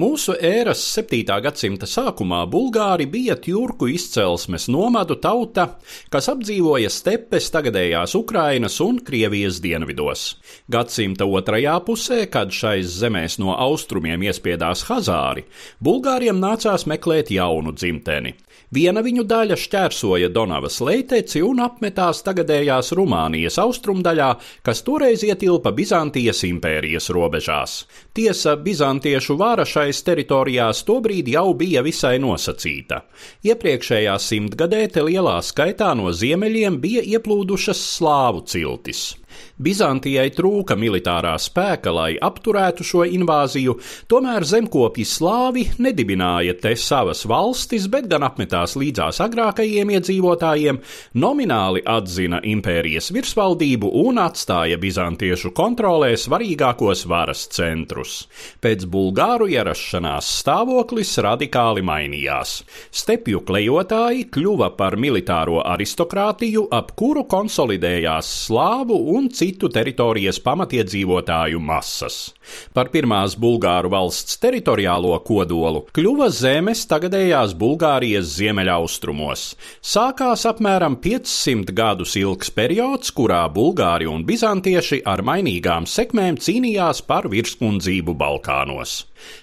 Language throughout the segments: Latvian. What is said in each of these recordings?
Mūsu ēras 7. gadsimta sākumā bulgāri bija tjurku izcelsmes nomadu tauta, kas apdzīvoja stepes tagadējās Ukrainas un Krievijas dienvidos. Gadsimta otrajā pusē, kad šais zemēs no austrumiem iespiedās Hazāri, bulgāriem nācās meklēt jaunu dzimteni. Viena viņu daļa šķērsoja Donavas leiteci un apmetās tagadējās Rumānijas austrumdaļā, kas toreiz ietilpa Bizantijas impērijas robežās. Tiesa, bizantiešu vāra šais teritorijās tobrīd jau bija visai nosacīta. Iepriekšējā simtgadē te lielā skaitā no ziemeļiem bija ieplūdušas slāvu ciltis. Bizantijai trūka militārā spēka, lai apturētu šo invāziju, tomēr zemkopji slāvi nedibināja te savas valstis, bet gan apmetās līdzās agrākajiem iedzīvotājiem, nomināli atzina impērijas virsvaldību un atstāja bizantiešu kontrolē svarīgākos varas centrus. Pēc bulgāru ierašanās stāvoklis radikāli mainījās. Stepju klejotāji kļuva par militāro aristokrātiju, ap kuru konsolidējās slāvu un citu teritorijas pamatiedzīvotāju masas. Par pirmās Bulgāru valsts teritoriālo kodolu kļuva zemes tagadējās Bulgārijas ziemeļaustrumos. Sākās apmēram 500 gadus ilgs periods, kurā Bulgāri un Bizantieši ar mainīgām sekmēm cīnījās par virskundzību Balkānos.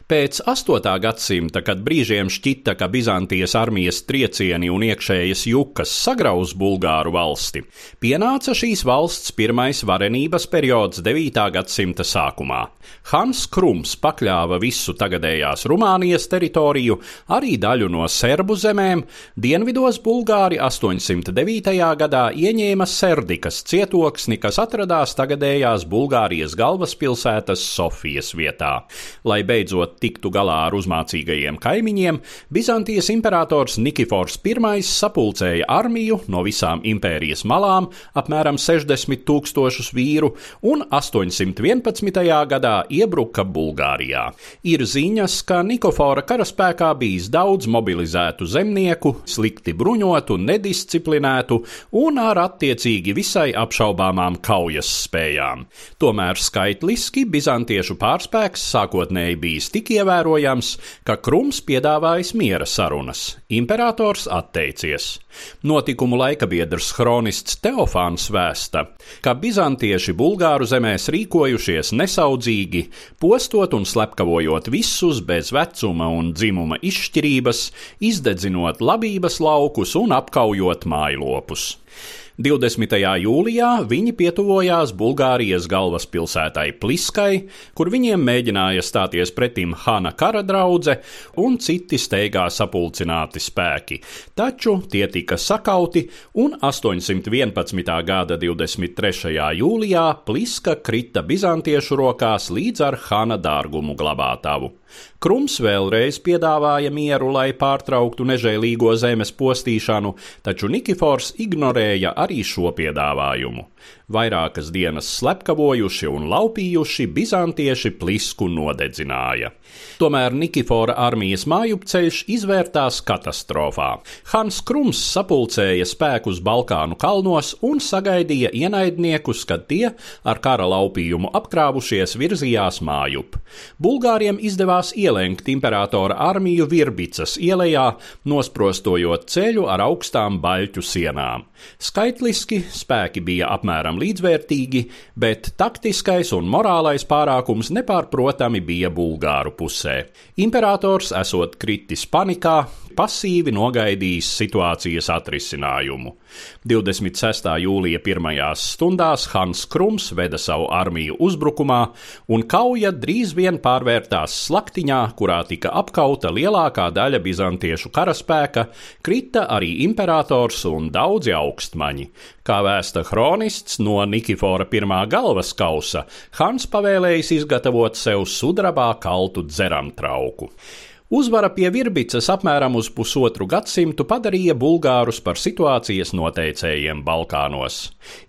Pēc 8. gadsimta, kad brīžiem šķita, ka Bizantijas armijas triecieni un iekšējas jukas sagrauz Bulgāru valsti, pienāca šīs valsts pirmais varenības periods 9. gadsimta sākumā. Hans Krums pakļāva visu tagadējās Rumānijas teritoriju, arī daļu no serbu zemēm, dienvidos Bulgāri 809. gadā ieņēma Serdikas cietoksni, kas atradās tagadējās Bulgārijas galvaspilsētas Sofijas vietā. Lai beidzot tiktu galā ar uzmācīgajiem kaimiņiem, Bizantijas imperators Nikifors I sapulcēja armiju no visām impērijas malām, apmēram 60 tūkstošus vīru, un 811. gadā iebruka Bulgārijā. Ir ziņas, ka Nikofora karaspēkā bijis daudz mobilizētu zemnieku, slikti bruņotu, nedisciplinētu un ar attiecīgi visai apšaubāmām kaujas spējām. Tomēr skaitliski bizantiešu pārspēks sākotnēji bijis tik ievērojams, ka Krums piedāvājis miera sarunas. Imperators atteicies. Notikumu laikabiedrs hronists Teofāns vēsta, ka bizantieši Bulgāru zemēs rīkojušies nesaudzīgi postot un slepkavojot visus bez vecuma un dzimuma izšķirības, izdedzinot labības laukus un apkaujot mājlopus. 20. jūlijā viņi pietuvojās Bulgārijas galvaspilsētai Pliskai, kur viņiem mēģināja stāties pretim Hana kara draudzē un citi steigā sapulcināti spēki, taču tie tika sakauti un 811. gada 23. jūlijā Pliska krita bizantiešu rokās līdz ar Hana dārgumu glabātavu. Krums vēlreiz piedāvāja mieru, lai pārtrauktu nežēlīgo zemes postīšanu, taču Nikifors ignorēja arī šo piedāvājumu vairākas dienas slepkavojuši un laupījuši, bizantieši plisku nodedzināja. Tomēr Nikifora armijas mājupceļš izvērtās katastrofā. Hans Krums sapulcēja spēkus Balkānu kalnos un sagaidīja ienaidniekus, kad tie ar kara laupījumu apkrāvušies virzījās mājup. Bulgāriem izdevās ielenkt imperatora armiju Virbicas ielējā, nosprostojot ceļu ar augstām baļķu sienām. Skaitliski spēki bija apmēram līdzvērtīgi, bet taktiskais un morālais pārākums nepārprotami bija Bulgāru pusē. Imperators esot kritis panikā, pasīvi nogaidījis situācijas atrisinājumu. 26. jūlija pirmajās stundās Hans Krums veda savu armiju uzbrukumā, un kauja drīz vien pārvērtās slaktiņā, kurā tika apkauta lielākā daļa bizantiešu karaspēka, krita arī imperators un daudzi augstmaņi. Kā vēsta kronists no Nikifora pirmā galvas kausa, Hans pavēlējis izgatavot sev sudrabā kaltu dzeram trauku. Uzvara pie Virbicas apmēram uz pusotru gadsimtu padarīja bulgārus par situācijas noteicējiem Balkānos.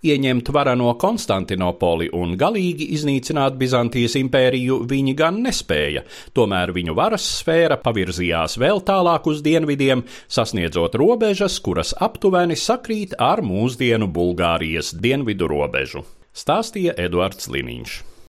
Ieņemt varano Konstantinopoli un galīgi iznīcināt Bizantijas impēriju viņi gan nespēja, tomēr viņu varas sfēra pavirzījās vēl tālāk uz dienvidiem, sasniedzot robežas, kuras aptuveni sakrīt ar mūsdienu Bulgārijas dienvidu robežu. Stāstīja Eduards Liniņš.